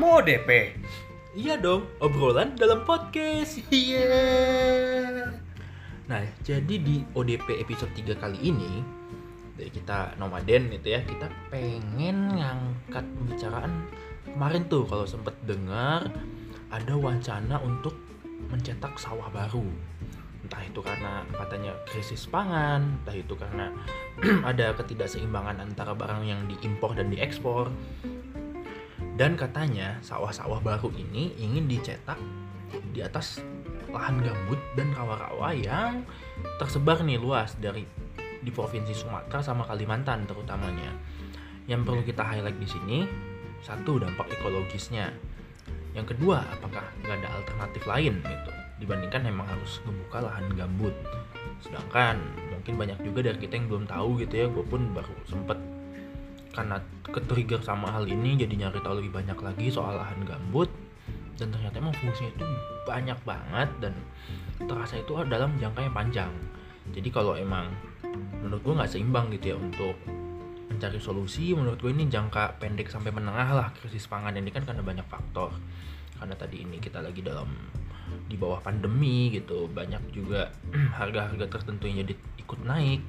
Kamu ODP? Iya dong, obrolan dalam podcast. Iya. Nah, jadi di ODP episode 3 kali ini dari kita nomaden itu ya, kita pengen ngangkat pembicaraan kemarin tuh kalau sempet dengar ada wacana untuk mencetak sawah baru. Entah itu karena katanya krisis pangan, entah itu karena ada ketidakseimbangan antara barang yang diimpor dan diekspor. Dan katanya sawah-sawah baru ini ingin dicetak di atas lahan gambut dan rawa-rawa yang tersebar nih luas dari di provinsi Sumatera sama Kalimantan terutamanya. Yang perlu kita highlight di sini satu dampak ekologisnya. Yang kedua, apakah nggak ada alternatif lain gitu dibandingkan memang harus membuka lahan gambut. Sedangkan mungkin banyak juga dari kita yang belum tahu gitu ya, gue pun baru sempet karena ke-trigger sama hal ini jadi nyari tahu lebih banyak lagi soal lahan gambut. Dan ternyata emang fungsinya itu banyak banget dan terasa itu dalam jangka yang panjang. Jadi kalau emang menurut gue nggak seimbang gitu ya untuk mencari solusi menurut gue ini jangka pendek sampai menengah lah krisis pangan ini kan karena banyak faktor. Karena tadi ini kita lagi dalam di bawah pandemi gitu banyak juga harga-harga tertentu yang jadi ikut naik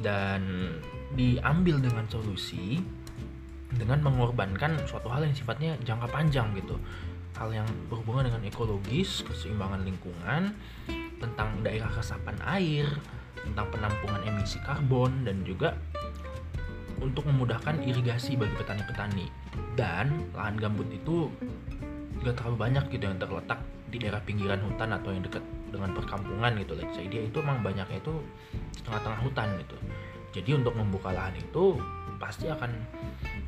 dan diambil dengan solusi dengan mengorbankan suatu hal yang sifatnya jangka panjang gitu. Hal yang berhubungan dengan ekologis keseimbangan lingkungan tentang daerah resapan air tentang penampungan emisi karbon dan juga untuk memudahkan irigasi bagi petani-petani. Dan lahan gambut itu juga terlalu banyak gitu yang terletak di daerah pinggiran hutan atau yang dekat dengan perkampungan gitu. Let's say dia itu emang banyaknya itu tengah-tengah hutan gitu. Jadi untuk membuka lahan itu pasti akan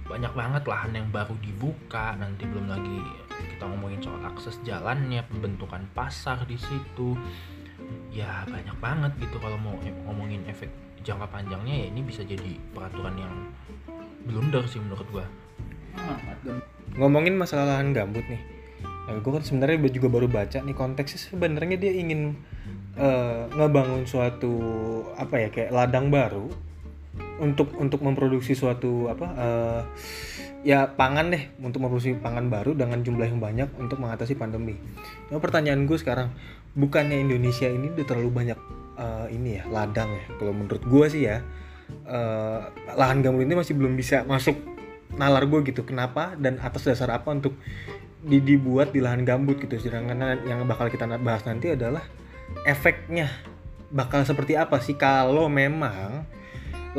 banyak banget lahan yang baru dibuka. Nanti belum lagi kita ngomongin soal akses jalannya pembentukan pasar di situ. Ya banyak banget gitu kalau mau ngomongin efek jangka panjangnya ya ini bisa jadi peraturan yang blunder sih menurut gua. Ngomongin masalah lahan gambut nih. Nah, gue kan sebenarnya juga baru baca nih konteksnya. Sebenarnya dia ingin eh, ngebangun suatu apa ya kayak ladang baru untuk untuk memproduksi suatu apa eh, ya pangan deh. Untuk memproduksi pangan baru dengan jumlah yang banyak untuk mengatasi pandemi. Cuma pertanyaan gue sekarang bukannya Indonesia ini udah terlalu banyak eh, ini ya ladang ya? Kalau menurut gue sih ya eh, lahan gambut ini masih belum bisa masuk nalar gue gitu. Kenapa dan atas dasar apa untuk dibuat di lahan gambut gitu sedangkan yang bakal kita bahas nanti adalah efeknya. Bakal seperti apa sih kalau memang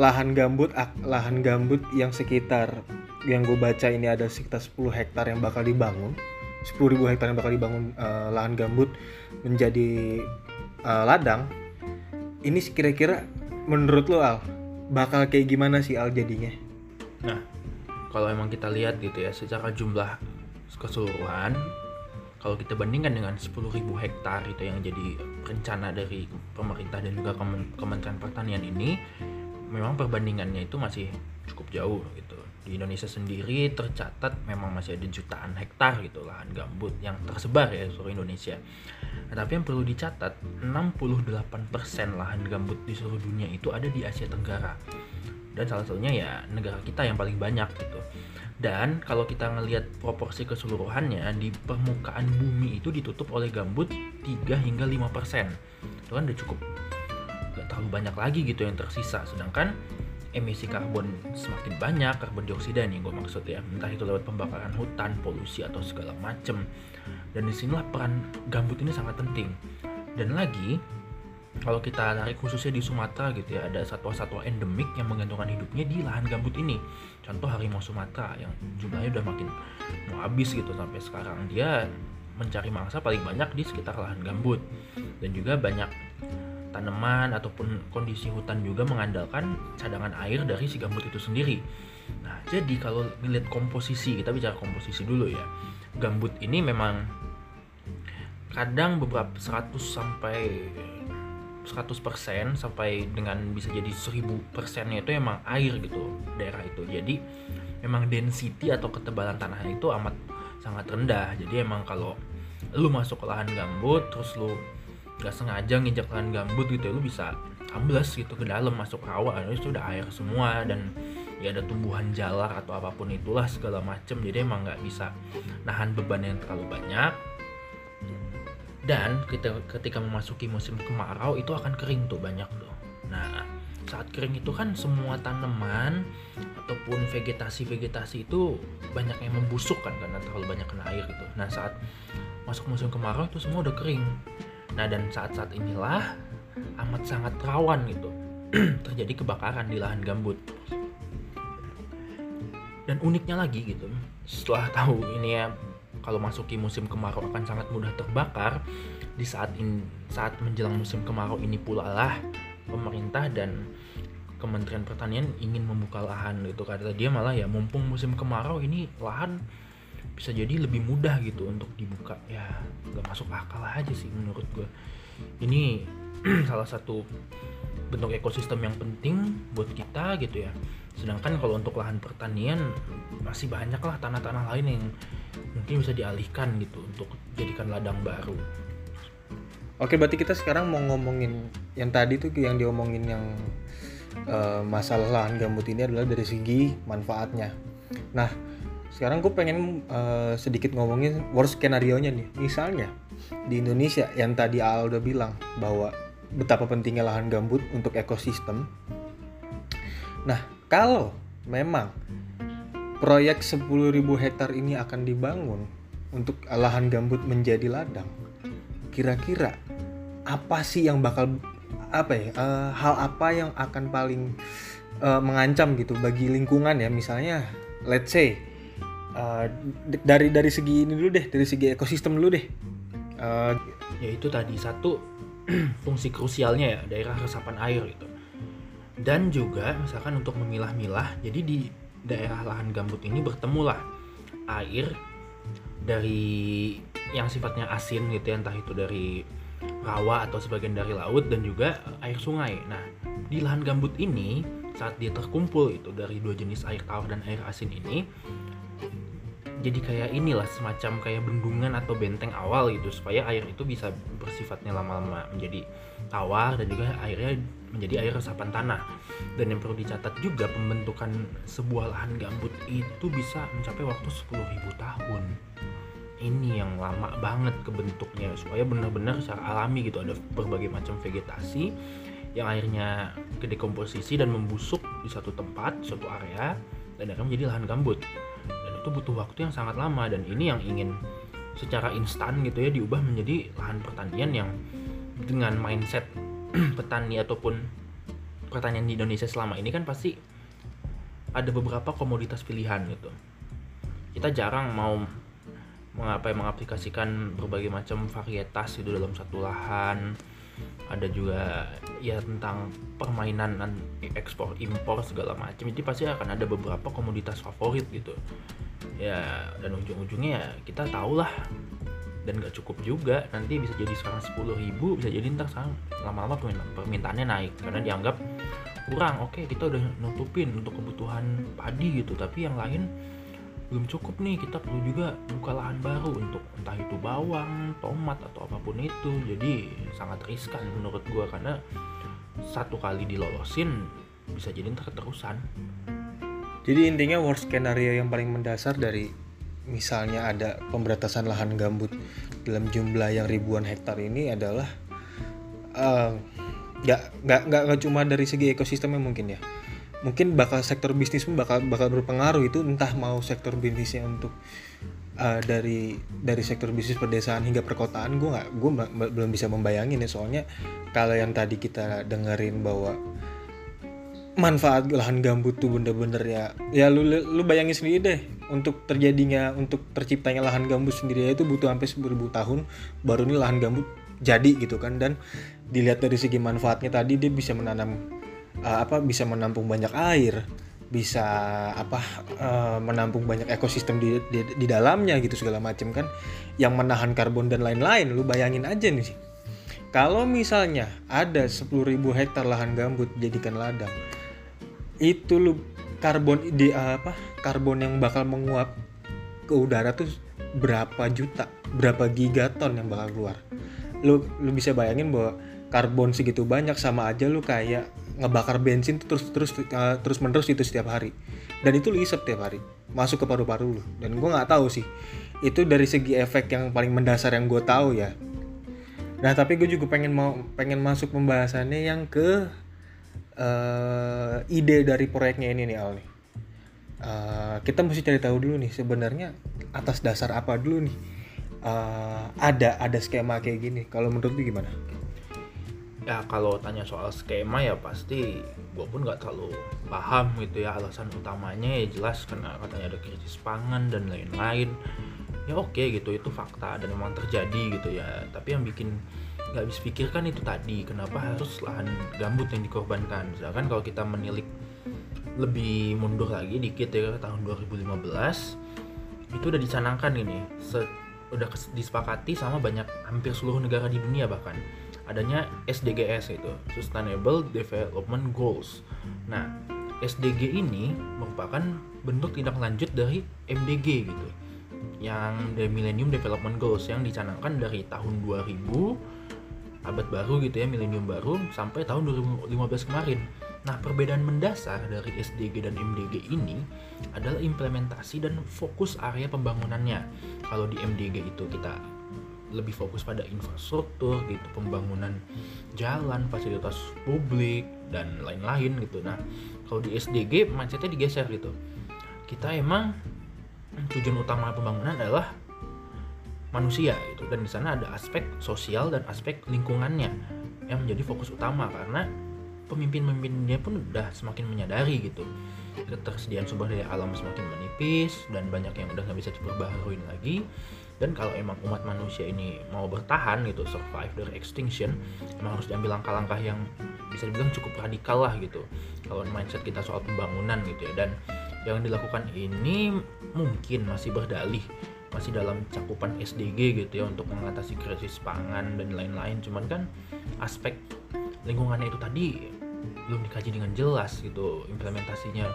lahan gambut lahan gambut yang sekitar yang gue baca ini ada sekitar 10 hektar yang bakal dibangun 10.000 hektar yang bakal dibangun eh, lahan gambut menjadi eh, ladang ini kira-kira menurut lo Al bakal kayak gimana sih Al jadinya? Nah, kalau emang kita lihat gitu ya, secara jumlah keseluruhan, kalau kita bandingkan dengan 10.000 hektar itu yang jadi rencana dari pemerintah dan juga Kemen- Kementerian Pertanian ini, memang perbandingannya itu masih cukup jauh gitu. Di Indonesia sendiri tercatat memang masih ada jutaan hektar gitu lahan gambut yang tersebar ya seluruh Indonesia. Nah, tapi yang perlu dicatat, 68% lahan gambut di seluruh dunia itu ada di Asia Tenggara dan salah satunya ya negara kita yang paling banyak gitu dan kalau kita ngelihat proporsi keseluruhannya di permukaan bumi itu ditutup oleh gambut 3 hingga 5 persen. Itu kan udah cukup. Gak terlalu banyak lagi gitu yang tersisa. Sedangkan emisi karbon semakin banyak karbon dioksida nih gue maksud ya. Entah itu lewat pembakaran hutan polusi atau segala macem. Dan di sinilah peran gambut ini sangat penting. Dan lagi kalau kita tarik khususnya di Sumatera gitu ya ada satwa-satwa endemik yang menggantungkan hidupnya di lahan gambut ini. Contoh harimau Sumatera yang jumlahnya udah makin mau habis gitu sampai sekarang. Dia mencari mangsa paling banyak di sekitar lahan gambut. Dan juga banyak tanaman ataupun kondisi hutan juga mengandalkan cadangan air dari si gambut itu sendiri. Nah jadi kalau ngeliat komposisi kita bicara komposisi dulu ya. Gambut ini memang kadang beberapa 100 sampai 100% sampai dengan bisa jadi 1000 persennya itu emang air gitu daerah itu. Jadi memang density atau ketebalan tanah itu amat sangat rendah. Jadi emang kalau lu masuk ke lahan gambut terus lu gak sengaja nginjak lahan gambut gitu ya, lu bisa amblas gitu ke dalam masuk rawa. Itu udah air semua dan ya ada tumbuhan jalar atau apa pun itulah segala macam jadi emang nggak bisa nahan beban yang terlalu banyak dan kita ketika memasuki musim kemarau itu akan kering tuh banyak tuh. Nah saat kering itu kan semua tanaman ataupun vegetasi-vegetasi itu banyak yang membusuk kan karena terlalu banyak kena air gitu. Nah saat masuk musim kemarau itu semua udah kering. Nah dan saat-saat inilah amat sangat rawan gitu. Terjadi kebakaran di lahan gambut. Dan uniknya lagi gitu setelah tahu ini ya kalau masuki musim kemarau akan sangat mudah terbakar. Di saat in, saat menjelang musim kemarau ini pula lah pemerintah dan Kementerian Pertanian ingin membuka lahan gitu. Kata dia malah ya mumpung musim kemarau ini lahan bisa jadi lebih mudah gitu untuk dibuka. Ya nggak masuk akal aja sih menurut gue ini salah satu bentuk ekosistem yang penting buat kita gitu ya sedangkan kalau untuk lahan pertanian masih banyak lah tanah-tanah lain yang mungkin bisa dialihkan gitu untuk jadikan ladang baru Oke, berarti kita sekarang mau ngomongin yang tadi tuh yang diomongin yang uh, masalah lahan gambut ini adalah dari segi manfaatnya. Nah, sekarang gue pengen uh, sedikit ngomongin worst skenario-nya nih. Misalnya di Indonesia yang tadi Al udah bilang bahwa betapa pentingnya lahan gambut untuk ekosistem. Nah, kalau memang proyek 10.000 hektar ini akan dibangun untuk lahan gambut menjadi ladang, kira-kira apa sih yang bakal apa ya uh, hal apa yang akan paling uh, mengancam gitu bagi lingkungan ya? Misalnya let's say uh, dari dari segi ini dulu deh dari segi ekosistem dulu deh. Uh, ya itu tadi satu fungsi krusialnya ya daerah resapan air itu dan juga misalkan untuk memilah-milah jadi di daerah lahan gambut ini bertemulah air dari yang sifatnya asin gitu ya entah itu dari rawa atau sebagian dari laut dan juga air sungai. Nah, di lahan gambut ini saat dia terkumpul itu dari dua jenis air tawar dan air asin ini jadi kayak inilah semacam kayak bendungan atau benteng awal gitu supaya air itu bisa bersifatnya lama-lama menjadi tawar dan juga airnya menjadi air resapan tanah. Dan yang perlu dicatat juga pembentukan sebuah lahan gambut itu bisa mencapai waktu 10.000 tahun ini yang lama banget kebentuknya supaya benar-benar secara alami gitu ada berbagai macam vegetasi yang akhirnya kedekomposisi dan membusuk di satu tempat, suatu area dan akan menjadi lahan gambut. Dan itu butuh waktu yang sangat lama dan ini yang ingin secara instan gitu ya diubah menjadi lahan pertanian yang dengan mindset petani ataupun pertanian di Indonesia selama ini kan pasti ada beberapa komoditas pilihan gitu. Kita jarang mau mengapai mengaplikasikan berbagai macam varietas itu dalam satu lahan. Ada juga ya tentang permainan ekspor impor segala macam. Jadi pasti akan ada beberapa komoditas favorit gitu. Ya dan ujung-ujungnya ya kita tahu lah dan gak cukup juga nanti bisa jadi sekarang 10 ribu bisa jadi ntar sekarang lama-lama permintaannya naik karena dianggap kurang. Oke kita udah nutupin untuk kebutuhan padi gitu tapi yang lain belum cukup nih. Kita perlu juga buka lahan baru untuk entah itu bawang, tomat atau apa pun itu. Jadi sangat riskan menurut gue karena satu kali dilolosin bisa jadi ntar keterusan. Jadi intinya worst scenario yang paling mendasar dari misalnya ada pemberantasan lahan gambut dalam jumlah yang ribuan hektar ini adalah uh, nggak nggak nggak cuma dari segi ekosistemnya mungkin ya. Mungkin bakal sektor bisnis pun bakal bakal berpengaruh itu entah mau sektor bisnisnya untuk uh, dari dari sektor bisnis pedesaan hingga perkotaan gue nggak gue belum bisa membayangin ya. Soalnya kalau yang tadi kita dengerin bahwa manfaat lahan gambut tuh bener-bener ya. Ya lu lu bayangin sendiri deh untuk terjadinya untuk terciptanya lahan gambut sendiri itu butuh sampai seribu tahun baru nih lahan gambut jadi gitu kan. Dan dilihat dari segi manfaatnya tadi dia bisa menanam uh, apa bisa menampung banyak air bisa apa uh, menampung banyak ekosistem di, di di dalamnya gitu segala macam kan. Yang menahan karbon dan lain-lain lu bayangin aja nih kalau misalnya ada 10.000 hektar lahan gambut jadikan ladang itu lu karbon di uh, apa karbon yang bakal menguap ke udara tuh berapa juta berapa gigaton yang bakal keluar. Lu lu bisa bayangin bahwa karbon segitu banyak sama aja lu kayak ngebakar bensin terus terus uh, terus menerus itu setiap hari. Dan itu lu isep tiap hari masuk ke paru-paru lu. Dan gue nggak tahu sih itu dari segi efek yang paling mendasar yang gue tahu ya. Nah tapi gue juga pengen mau pengen masuk pembahasannya yang ke uh, ide dari proyeknya ini nih Al nih. Uh, kita mesti cari tahu dulu nih sebenarnya atas dasar apa dulu nih. Uh, ada ada skema kayak gini. Kalau menurut lu gimana? Ya kalau tanya soal skema ya pasti gue pun nggak terlalu paham gitu ya. Alasan utamanya ya jelas karena katanya ada krisis pangan dan lain-lain. Ya oke gitu itu fakta dan memang terjadi gitu ya. Tapi yang bikin nggak habis pikir kan itu tadi kenapa harus lahan gambut yang dikorbankan misalkan kalau kita menilik lebih mundur lagi dikit ya tahun 2015 itu udah dicanangkan ini udah disepakati sama banyak hampir seluruh negara di dunia bahkan adanya SDGs itu Sustainable Development Goals. Nah, SDG ini merupakan bentuk tindak lanjut dari MDG gitu. Yang The Millennium Development Goals yang dicanangkan dari tahun 2000 abad baru gitu ya, milenium baru sampai tahun 2015 kemarin. Nah, perbedaan mendasar dari SDG dan MDG ini adalah implementasi dan fokus area pembangunannya. Kalau di MDG itu kita lebih fokus pada infrastruktur gitu pembangunan jalan fasilitas publik dan lain-lain gitu nah kalau di SDG mindsetnya digeser gitu kita emang tujuan utama pembangunan adalah manusia gitu. Dan di sana ada aspek sosial dan aspek lingkungannya yang menjadi fokus utama karena pemimpin-pemimpinnya pun udah semakin menyadari gitu. Ketersediaan sumber daya alam semakin menipis dan banyak yang udah nggak bisa diperbaharui lagi. Dan kalau emang umat manusia ini mau bertahan gitu survive dari extinction emang harus diambil langkah-langkah yang bisa dibilang cukup radikal lah gitu. Kalau mindset kita soal pembangunan gitu ya. Dan yang dilakukan ini mungkin masih berdalih masih dalam cakupan SDG gitu ya untuk mengatasi krisis pangan dan lain-lain. Cuman kan aspek lingkungannya itu tadi belum dikaji dengan jelas gitu implementasinya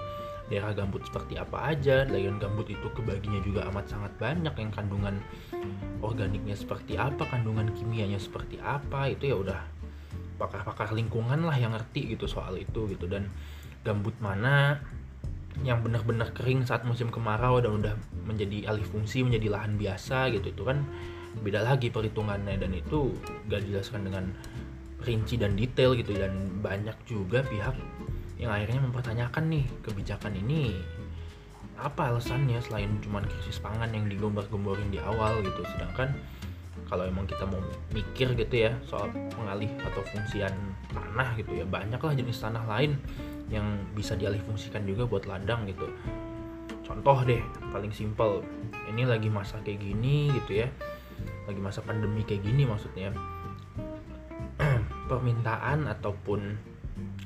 daerah gambut seperti apa aja. Layan gambut itu kebaginya juga amat sangat banyak yang kandungan organiknya seperti apa kandungan kimianya seperti apa itu ya udah pakar-pakar lingkungan lah yang ngerti gitu soal itu gitu. Dan gambut mana yang benar-benar kering saat musim kemarau dan udah menjadi alih fungsi menjadi lahan biasa gitu. Itu kan beda lagi perhitungannya dan itu gak dijelaskan dengan rinci dan detail gitu. Dan banyak juga pihak yang akhirnya mempertanyakan nih kebijakan ini apa alasannya selain cuma krisis pangan yang digombar-gomborin di awal gitu. Sedangkan kalau emang kita mau mikir gitu ya soal pengalih atau fungsian tanah gitu ya banyaklah jenis tanah lain yang bisa dialih fungsikan juga buat ladang gitu. Contoh deh paling simpel. Ini lagi masa kayak gini gitu ya. Lagi masa pandemi kayak gini maksudnya. Permintaan ataupun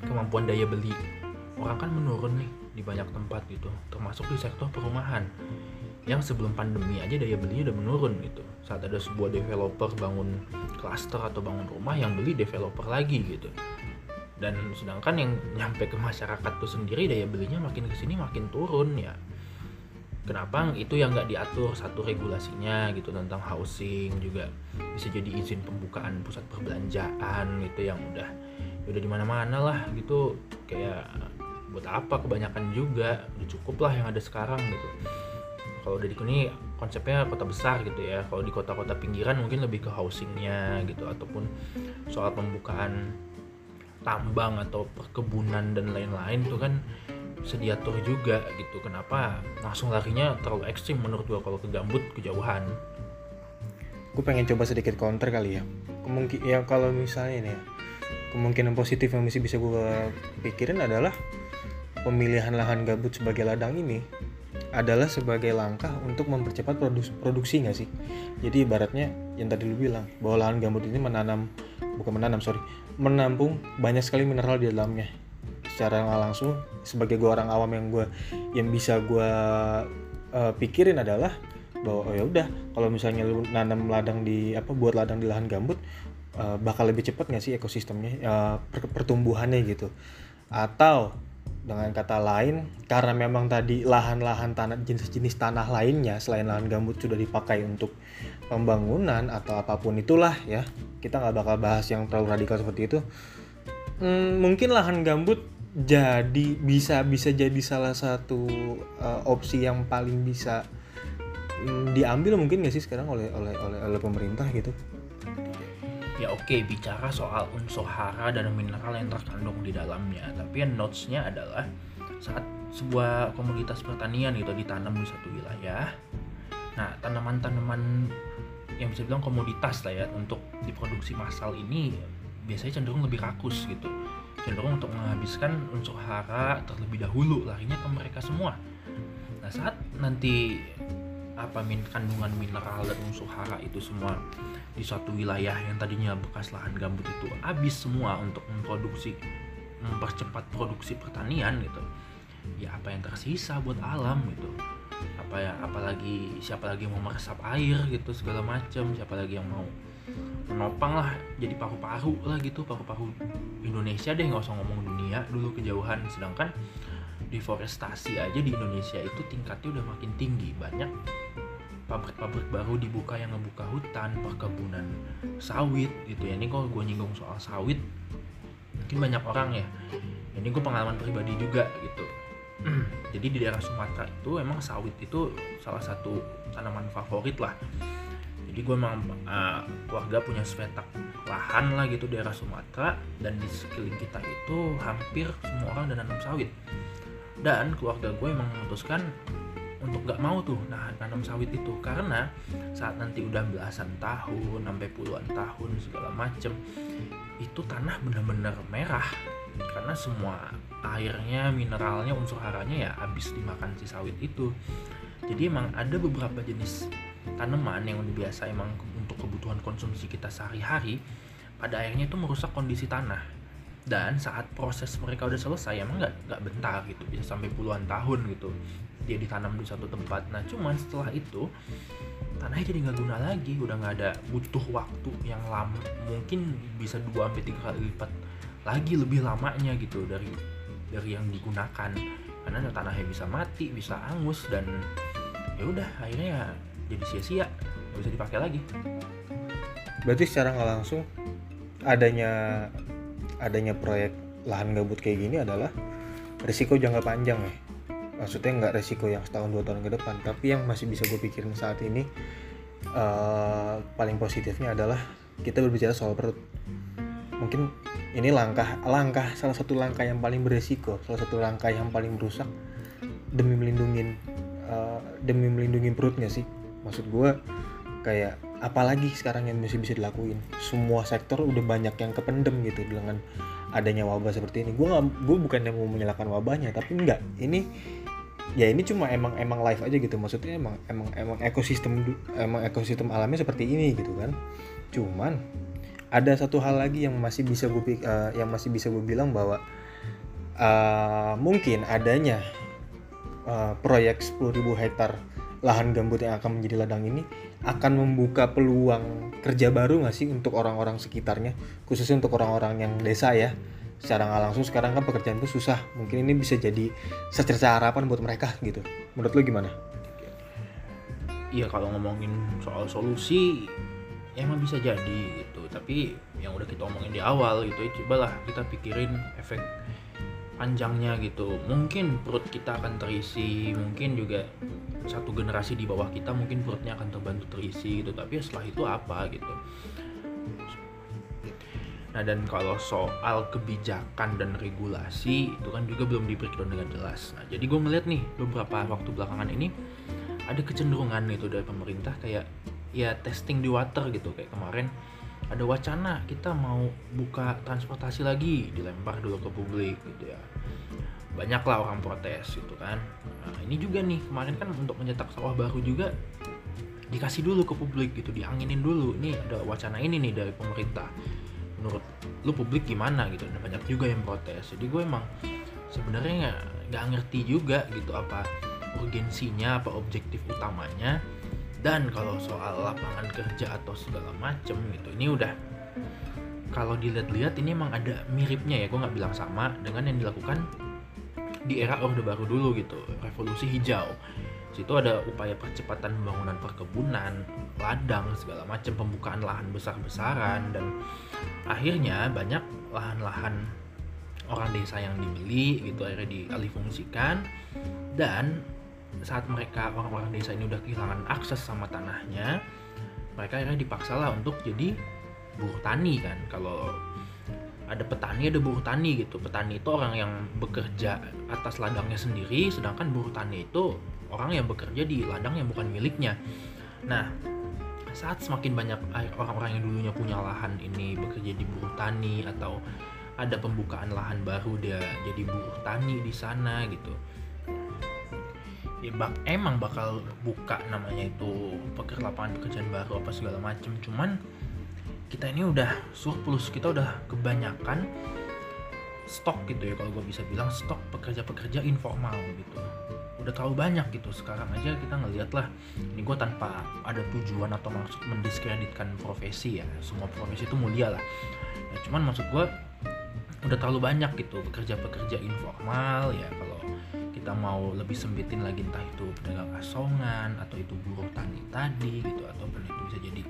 kemampuan daya beli. Orang kan menurun nih di banyak tempat gitu termasuk di sektor perumahan. Yang sebelum pandemi aja daya beli udah menurun gitu. Saat ada sebuah developer bangun klaster atau bangun rumah yang beli developer lagi gitu dan sedangkan yang nyampe ke masyarakat tuh sendiri daya belinya makin ke sini makin turun ya. Kenapa itu yang nggak diatur satu regulasinya gitu tentang housing juga? Bisa jadi izin pembukaan pusat perbelanjaan gitu yang udah udah di mana-mana lah gitu. Kayak buat apa? Kebanyakan juga. Udah cukup lah yang ada sekarang gitu. Kalau dari ini konsepnya kota besar gitu ya. Kalau di kota-kota pinggiran mungkin lebih ke housingnya gitu. Ataupun soal pembukaan tambang atau perkebunan dan lain-lain tuh kan bisa diatur juga gitu. Kenapa langsung larinya terlalu ekstrim menurut gua kalau ke gambut kejauhan? Gue pengen coba sedikit counter kali ya. Kemungkin ya kalau misalnya nih ya kemungkinan positif yang masih bisa gue pikirin adalah pemilihan lahan gambut sebagai ladang ini adalah sebagai langkah untuk mempercepat produksi, produksi nggak sih? Jadi ibaratnya yang tadi lu bilang bahwa lahan gambut ini menanam bukan menanam sorry menampung banyak sekali mineral di dalamnya. Secara nggak langsung sebagai gue orang awam yang gue yang bisa gue uh, pikirin adalah bahwa oh ya udah kalau misalnya lu nanam ladang di apa buat ladang di lahan gambut uh, bakal lebih cepat nggak sih ekosistemnya uh, pertumbuhannya gitu. Atau dengan kata lain karena memang tadi lahan-lahan tanah jenis-jenis tanah lainnya selain lahan gambut sudah dipakai untuk pembangunan atau apa pun itulah ya kita nggak bakal bahas yang terlalu radikal seperti itu. Hmm, mungkin lahan gambut jadi bisa bisa jadi salah satu uh, opsi yang paling bisa um, diambil mungkin nggak sih sekarang oleh oleh oleh oleh pemerintah gitu ya oke bicara soal unsur hara dan mineral yang terkandung di dalamnya. Tapi yang notesnya adalah saat sebuah komoditas pertanian itu ditanam di satu wilayah nah tanaman-tanaman yang bisa bilang komoditas lah ya untuk diproduksi massal ini biasanya cenderung lebih rakus gitu. Cenderung untuk menghabiskan unsur hara terlebih dahulu larinya ke mereka semua. Nah saat nanti apa min kandungan mineral dan unsur hara itu semua di suatu wilayah yang tadinya bekas lahan gambut itu habis semua untuk memproduksi mempercepat produksi pertanian gitu. Ya apa yang tersisa buat alam gitu. Apa ya apalagi siapa lagi yang mau meresap air gitu segala macam. Siapa lagi yang mau menopang lah jadi paru-paru lah gitu. Paru-paru Indonesia deh nggak usah ngomong dunia dulu kejauhan. Sedangkan deforestasi aja di Indonesia itu tingkatnya udah makin tinggi. Banyak pabrik-pabrik baru dibuka yang ngebuka hutan perkebunan sawit gitu ya. Ini kok gue nyinggung soal sawit mungkin banyak orang ya. Ini gue pengalaman pribadi juga gitu. Jadi di daerah Sumatera itu emang sawit itu salah satu tanaman favorit lah. Jadi gue emang uh, keluarga punya sepetak lahan lah gitu daerah Sumatera dan di sekeliling kita itu hampir semua orang dan nanam sawit dan keluarga gue emang memutuskan untuk nggak mau tuh nah nanam sawit itu. Karena saat nanti udah belasan tahun sampai puluhan tahun segala macem itu tanah bener-bener merah. Karena semua airnya mineralnya unsur haranya ya habis dimakan si sawit itu. Jadi emang ada beberapa jenis tanaman yang biasa emang untuk kebutuhan konsumsi kita sehari-hari pada akhirnya itu merusak kondisi tanah dan saat proses mereka udah selesai emang nggak nggak bentar gitu bisa sampai puluhan tahun gitu. Dia ditanam di satu tempat. Nah cuman setelah itu tanahnya jadi nggak guna lagi. Udah nggak ada butuh waktu yang lama. Mungkin bisa dua sampai tiga kali lipat lagi lebih lamanya gitu dari dari yang digunakan. Karena tanahnya bisa mati bisa angus dan ya udah akhirnya ya jadi sia-sia. Nggak bisa dipakai lagi. Berarti secara nggak langsung adanya adanya proyek lahan gabut kayak gini adalah risiko jangka panjang ya. Maksudnya nggak risiko yang setahun dua tahun ke depan. Tapi yang masih bisa gue pikirin saat ini uh, paling positifnya adalah kita berbicara soal perut. Mungkin ini langkah langkah salah satu langkah yang paling beresiko salah satu langkah yang paling merusak demi melindungi uh, demi melindungi perutnya sih. Maksud gue kayak apalagi sekarang yang masih bisa dilakuin. Semua sektor udah banyak yang kependem gitu dengan adanya wabah seperti ini. Gue gue bukan yang mau menyalahkan wabahnya tapi enggak ini ya ini cuma emang emang live aja gitu. Maksudnya emang emang emang ekosistem emang ekosistem alamnya seperti ini gitu kan. Cuman ada satu hal lagi yang masih bisa gue uh, yang masih bisa gue bilang bahwa uh, mungkin adanya uh, proyek 10.000 hektar lahan gambut yang akan menjadi ladang ini akan membuka peluang kerja baru nggak sih untuk orang-orang sekitarnya? Khususnya untuk orang-orang yang desa ya. Secara nggak langsung sekarang kan pekerjaan itu susah. Mungkin ini bisa jadi secerca harapan buat mereka gitu. Menurut lo gimana? Iya kalau ngomongin soal solusi emang bisa jadi gitu. Tapi yang udah kita omongin di awal gitu ya cobalah kita pikirin efek panjangnya gitu. Mungkin perut kita akan terisi mungkin juga satu generasi di bawah kita mungkin perutnya akan terbantu terisi gitu. Tapi setelah itu apa gitu. Nah dan kalau soal kebijakan dan regulasi itu kan juga belum di dengan jelas. Nah jadi gue melihat nih beberapa waktu belakangan ini ada kecenderungan gitu dari pemerintah kayak ya testing di water gitu. Kayak kemarin ada wacana kita mau buka transportasi lagi dilempar dulu ke publik gitu ya banyak lah orang protes gitu kan. Nah, ini juga nih kemarin kan untuk mencetak sawah baru juga dikasih dulu ke publik gitu dianginin dulu. Ini ada wacana ini nih dari pemerintah. Menurut lu publik gimana gitu? Dan banyak juga yang protes. Jadi gue emang sebenarnya nggak ngerti juga gitu apa urgensinya apa objektif utamanya. Dan kalau soal lapangan kerja atau segala macem gitu ini udah kalau dilihat-lihat ini emang ada miripnya ya. Gue nggak bilang sama dengan yang dilakukan di era orde baru dulu gitu revolusi hijau. Situ ada upaya percepatan pembangunan perkebunan ladang segala macam pembukaan lahan besar-besaran dan akhirnya banyak lahan-lahan orang desa yang dibeli gitu akhirnya dialihfungsikan. Dan saat mereka orang-orang desa ini udah kehilangan akses sama tanahnya mereka akhirnya dipaksa lah untuk jadi buruh tani kan. Kalau ada petani ada buruh tani gitu. Petani itu orang yang bekerja atas ladangnya sendiri sedangkan buruh tani itu orang yang bekerja di ladang yang bukan miliknya. Nah saat semakin banyak orang-orang yang dulunya punya lahan ini bekerja di buruh tani atau ada pembukaan lahan baru dia jadi buruh tani di sana gitu. Ya emang bakal buka namanya itu peker lapangan pekerjaan baru apa segala macem. Cuman kita ini udah surplus kita udah kebanyakan stok gitu ya kalau gue bisa bilang stok pekerja-pekerja informal gitu. Udah terlalu banyak gitu sekarang aja kita ngeliat lah ini gue tanpa ada tujuan atau maksud mendiskreditkan profesi ya semua profesi itu mulia lah. Ya, cuman maksud gue udah terlalu banyak gitu pekerja-pekerja informal ya kalau kita mau lebih sempitin lagi entah itu pedagang asongan atau itu buruh tani tadi gitu ataupun itu bisa jadi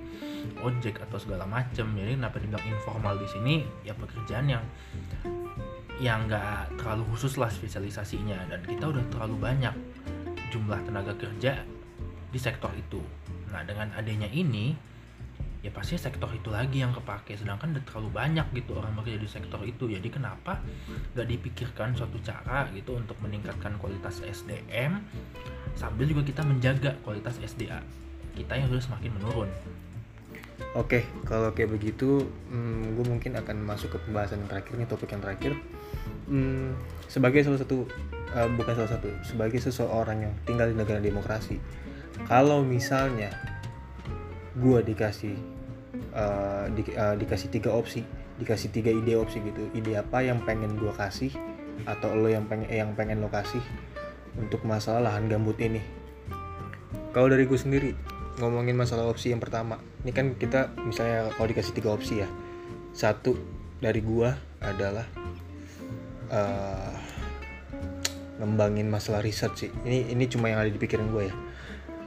ojek atau segala macam jadi kenapa dibilang informal di sini? Ya pekerjaan yang yang nggak terlalu khusus lah spesialisasinya dan kita udah terlalu banyak jumlah tenaga kerja di sektor itu. Nah dengan adanya ini ya pasti sektor itu lagi yang kepake sedangkan udah terlalu banyak gitu orang bekerja di sektor itu jadi kenapa nggak dipikirkan suatu cara gitu untuk meningkatkan kualitas SDM sambil juga kita menjaga kualitas SDA kita yang sudah semakin menurun Oke, kalau kayak begitu, hmm, gue mungkin akan masuk ke pembahasan yang terakhir nih, topik yang terakhir. Hmm, sebagai salah satu, uh, bukan salah satu, sebagai seseorang yang tinggal di negara demokrasi, kalau misalnya gue dikasih uh, di, uh, dikasih tiga opsi dikasih tiga ide opsi gitu. Ide apa yang pengen gue kasih atau lo yang pengen yang pengen lo kasih untuk masalah lahan gambut ini? Kalau dari gue sendiri ngomongin masalah opsi yang pertama. Ini kan kita misalnya kalau dikasih tiga opsi ya. Satu dari gue adalah uh, ngembangin masalah riset sih. Ini ini cuma yang ada di pikiran gue ya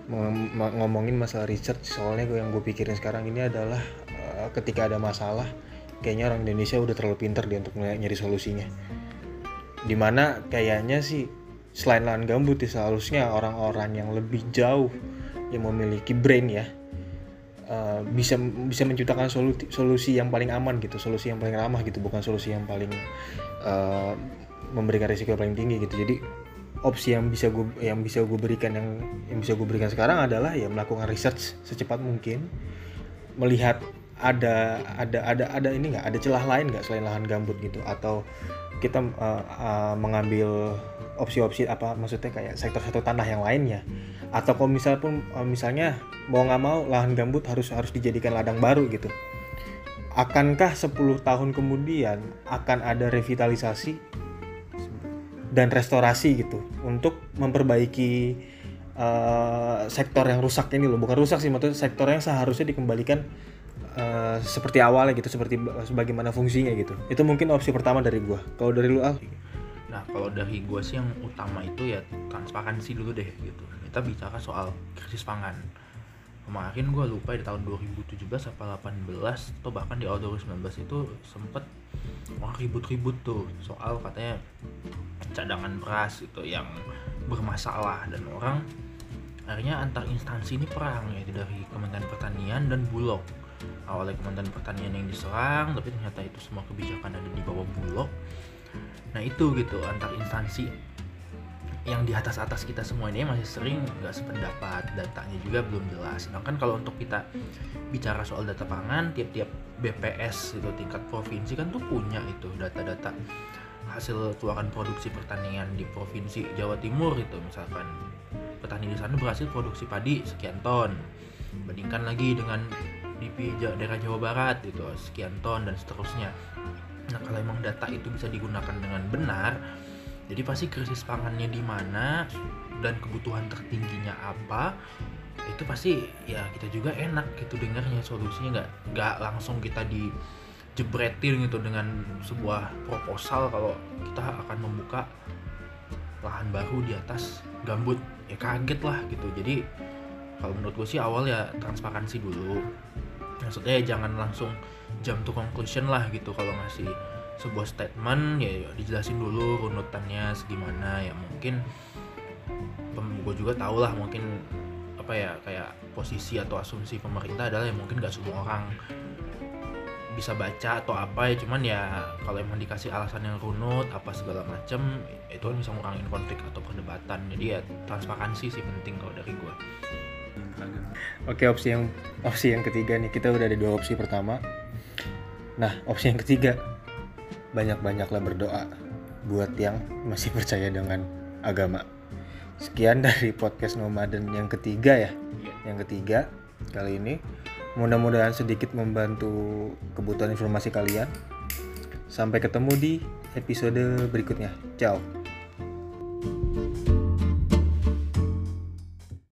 ngomongin masalah research soalnya gue yang gue pikirin sekarang ini adalah uh, ketika ada masalah kayaknya orang Indonesia udah terlalu pinter dia untuk nyari solusinya. Di mana kayaknya sih selain lahan gambut ya seharusnya orang-orang yang lebih jauh yang memiliki brain ya uh, bisa bisa menciptakan solusi, solusi yang paling aman gitu solusi yang paling ramah gitu bukan solusi yang paling uh, memberikan risiko paling tinggi gitu. Jadi opsi yang bisa gue yang bisa gue berikan yang yang bisa gue berikan sekarang adalah ya melakukan research secepat mungkin melihat ada ada ada ada ini nggak ada celah lain nggak selain lahan gambut gitu atau kita uh, uh, mengambil opsi-opsi apa maksudnya kayak sektor-sektor tanah yang lainnya. Atau kalau misal pun uh, misalnya mau nggak mau lahan gambut harus harus dijadikan ladang baru gitu. Akankah 10 tahun kemudian akan ada revitalisasi dan restorasi gitu untuk memperbaiki uh, sektor yang rusak ini loh. Bukan rusak sih maksudnya sektor yang seharusnya dikembalikan uh, seperti awalnya gitu seperti sebagaimana fungsinya gitu. Itu mungkin opsi pertama dari gua. Kalau dari lu al? Nah kalau dari gua sih yang utama itu ya transparansi dulu deh gitu. Kita bicara soal krisis pangan kemarin gue lupa di tahun 2017 apa 18 atau bahkan di awal 2019 itu sempet ribut-ribut tuh soal katanya cadangan beras itu yang bermasalah dan orang akhirnya antar instansi ini perang ya dari Kementerian Pertanian dan Bulog. Awalnya Kementerian Pertanian yang diserang tapi ternyata itu semua kebijakan ada di bawah Bulog. Nah itu gitu antar instansi yang di atas atas kita semua ini masih sering nggak sependapat datanya juga belum jelas. Sedangkan kalau untuk kita bicara soal data pangan tiap-tiap BPS itu tingkat provinsi kan tuh punya itu data-data hasil keluaran produksi pertanian di provinsi Jawa Timur itu misalkan petani di sana berhasil produksi padi sekian ton. Bandingkan lagi dengan di daerah Jawa Barat itu sekian ton dan seterusnya. Nah kalau emang data itu bisa digunakan dengan benar jadi pasti krisis pangannya di mana dan kebutuhan tertingginya apa itu pasti ya kita juga enak gitu dengarnya. Solusinya nggak nggak langsung kita di jebretin gitu dengan sebuah proposal kalau kita akan membuka lahan baru di atas gambut. Ya kaget lah gitu. Jadi kalau menurut gue sih awal ya transparansi dulu. Maksudnya ya jangan langsung jump to conclusion lah gitu kalau ngasih sebuah statement ya, ya dijelasin dulu runutannya segimana ya mungkin gue juga tau lah mungkin apa ya kayak posisi atau asumsi pemerintah adalah ya mungkin gak semua orang bisa baca atau apa ya cuman ya kalau emang dikasih alasan yang runut apa segala macem itu kan bisa ngurangin konflik atau perdebatan. Jadi ya transparansi sih penting kalau dari gue Oke opsi yang opsi yang ketiga nih kita udah ada dua opsi pertama. Nah opsi yang ketiga banyak-banyaklah berdoa buat yang masih percaya dengan agama. Sekian dari podcast nomaden yang ketiga ya. Yang ketiga kali ini mudah-mudahan sedikit membantu kebutuhan informasi kalian. Sampai ketemu di episode berikutnya. Ciao.